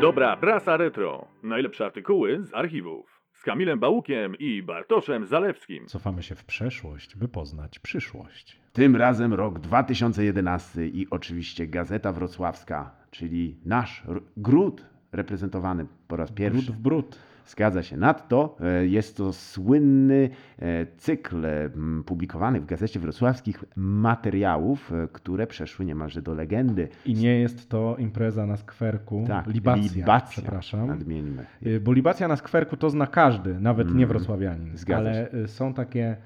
Dobra prasa retro. Najlepsze artykuły z archiwów. Z Kamilem Bałukiem i Bartoszem Zalewskim. Cofamy się w przeszłość, by poznać przyszłość. Tym razem rok 2011 i oczywiście Gazeta Wrocławska, czyli nasz gród reprezentowany po raz pierwszy. Brud w brud. Zgadza się. Nadto e, jest to słynny e, cykl e, m, publikowany w Gazecie Wrocławskich materiałów, e, które przeszły niemalże do legendy. I nie jest to impreza na skwerku. Tak, libacja, libacja. przepraszam. Nadmieńmy. Bo libacja na skwerku to zna każdy, nawet nie Mm, wrocławianin. zgadza Ale y, są takie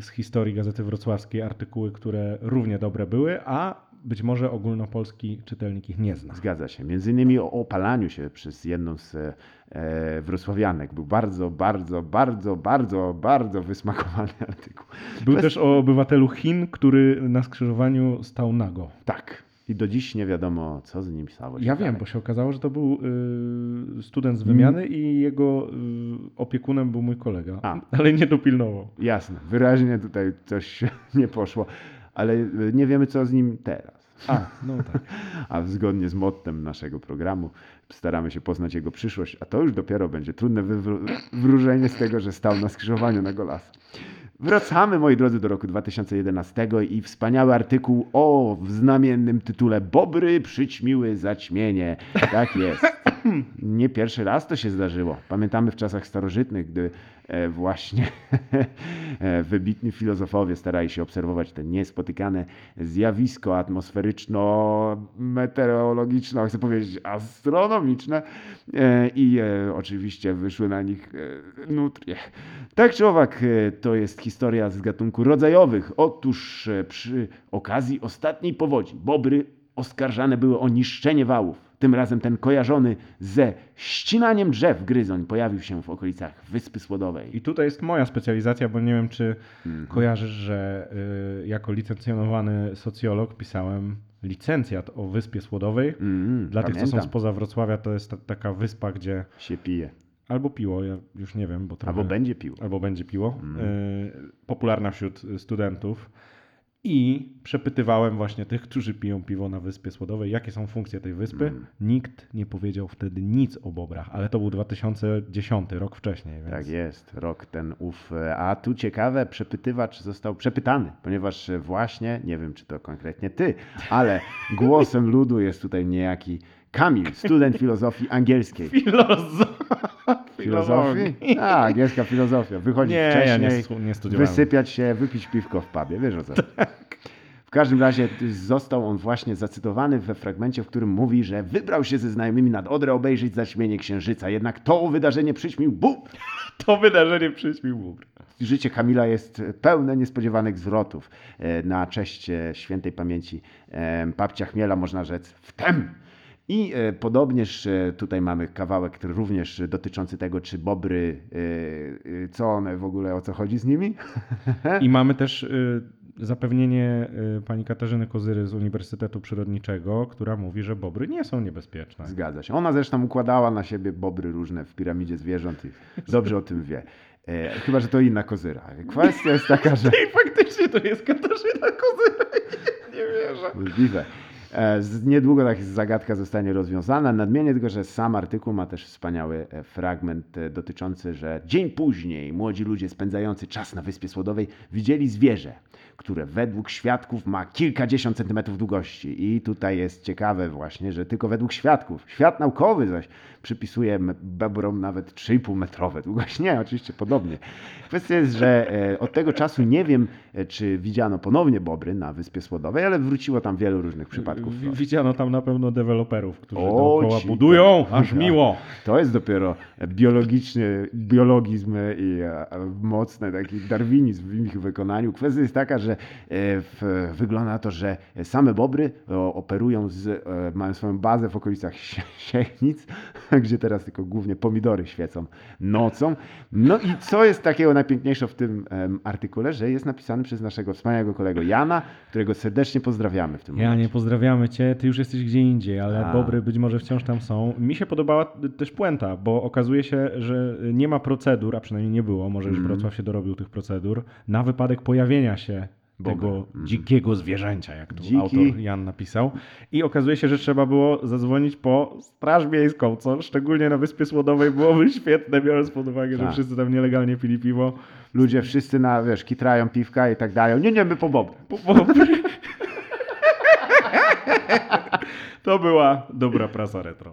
z historii Gazety Wrocławskiej artykuły, które równie dobre były, a być może ogólnopolski czytelnik ich nie zna. Zgadza się. Między innymi o opalaniu się przez jedną z e, wrocławianek. Był bardzo, bardzo, bardzo, bardzo, bardzo wysmakowany artykuł. Był Bez- też o obywatelu Chin, który na skrzyżowaniu stał nago. Tak. I do dziś nie wiadomo, co z nim stało. się Ja wiem, bo się okazało, że to był y, student z wymiany i jego y, opiekunem był mój kolega, A. ale nie dopilnował. Jasne, wyraźnie tutaj coś nie poszło, ale e, nie wiemy, co z nim teraz. A, no tak. A zgodnie z mottem naszego programu staramy się poznać jego przyszłość, a to już dopiero będzie trudne wróżenie z tego, że stał na skrzyżowaniu na Golasa. Wracamy, moi drodzy, do roku 2011 i wspaniały artykuł o znamiennym tytule Bobry przyćmiły zaćmienie. Tak jest. Nie pierwszy raz to się zdarzyło. Pamiętamy w czasach starożytnych, gdy e, właśnie e, wybitni filozofowie starali się obserwować te niespotykane zjawisko atmosferyczno-meteorologiczne, chcę powiedzieć astronomiczne e, i oczywiście wyszły na nich nutrie. Tak czy owak, to jest historia z gatunku rodzajowych. Otóż przy okazji ostatniej powodzi bobry oskarżane były o niszczenie wałów. Tym razem ten kojarzony ze ścinaniem drzew gryzoń pojawił się w okolicach Wyspy Słodowej. I tutaj jest moja specjalizacja, bo nie wiem, czy Mhm. kojarzysz, że y, jako licencjonowany socjolog pisałem licencjat o Wyspie Słodowej. Mm, Dla tych, co są pamiętam. spoza Wrocławia, to jest ta, taka wyspa, gdzie się pije. albo piło, ja już nie wiem, bo trochę... Albo będzie pił. albo będzie piło, Mm. y, popularna wśród studentów. I przepytywałem właśnie tych, którzy piją piwo na Wyspie Słodowej, jakie są funkcje tej wyspy. Mm. Nikt nie powiedział wtedy nic o bobrach, ale to był 2010, rok wcześniej. Więc... Tak jest, rok ten ów. A tu ciekawe, przepytywacz został przepytany, ponieważ właśnie, nie wiem czy to konkretnie ty, ale głosem ludu jest tutaj niejaki Kamil, student filozofii angielskiej. Filozof... Filozofii? A, angielska filozofia. Wychodzić Nie, ja wcześniej, nie, su- nie studiowałem. wysypiać się, wypić piwko w pubie. Wiesz o co? W każdym razie został on właśnie zacytowany we fragmencie, w którym mówi, że wybrał się ze znajomymi nad Odrę obejrzeć zaćmienie księżyca. Jednak to wydarzenie przyćmił Bóg. To wydarzenie przyćmił bóbr. Życie Kamila jest pełne niespodziewanych zwrotów. E, Na cześć e, świętej pamięci e, babcia Chmiela można rzec wtem. I e, podobnież e, tutaj mamy kawałek który również dotyczący tego, czy bobry, e, co one w ogóle, o co chodzi z nimi. I mamy też zapewnienie pani Katarzyny Kozyry z Uniwersytetu Przyrodniczego, która mówi, że bobry nie są niebezpieczne. Zgadza się. Ona zresztą układała na siebie bobry różne w piramidzie zwierząt i dobrze o tym wie. E, Chyba, że to inna kozyra. Kwestia jest taka, że... I faktycznie to jest Katarzyna Kozyra. Nie wierzę. Możliwe. E, Niedługo ta zagadka zostanie rozwiązana. Nadmienię tylko, że sam artykuł ma też wspaniały e, fragment e, dotyczący, że dzień później młodzi ludzie spędzający czas na Wyspie Słodowej widzieli zwierzę, które według świadków ma kilkadziesiąt centymetrów długości. I tutaj jest ciekawe właśnie, że tylko według świadków. Świat naukowy zaś przypisuje bebrom nawet 3,5 metrowe długości. Nie, oczywiście podobnie. Kwestia jest, że e, od tego czasu nie wiem, e, czy widziano ponownie bobry na Wyspie Słodowej, ale wróciło tam wielu różnych przypadków. Widziano tam na pewno deweloperów, którzy O, dookoła budują, aż miło. To jest dopiero biologiczny, biologizm i e, e, mocny taki darwinizm w ich wykonaniu. Kwestia jest taka, że e, w, wygląda na to, że same bobry operują z, mają swoją bazę w okolicach Sie- Siechnic, gdzie teraz tylko głównie pomidory świecą nocą. No i co jest takiego najpiękniejszego w tym artykule, że jest napisany przez naszego wspaniałego kolego Jana, którego serdecznie pozdrawiamy w tym momencie. nie pozdrawiamy cię, ty już jesteś gdzie indziej, ale A. bobry być może wciąż tam są. Mi się podobała też puenta, bo okazuje się, że nie ma procedur, a przynajmniej nie było, może już Mhm. Wrocław się dorobił tych procedur, na wypadek pojawienia się Boga. tego Mhm. dzikiego zwierzęcia, jak tu Dziki. autor Jan napisał. I okazuje się, że trzeba było zadzwonić po Straż Miejską, co szczególnie na Wyspie Słodowej byłoby świetne, biorąc pod uwagę, że Tak. wszyscy tam nielegalnie pili piwo. Ludzie wszyscy na, wiesz, kitrają piwka i tak dalej. Nie, nie, my po bob. Po- po- To była dobra prasa retro.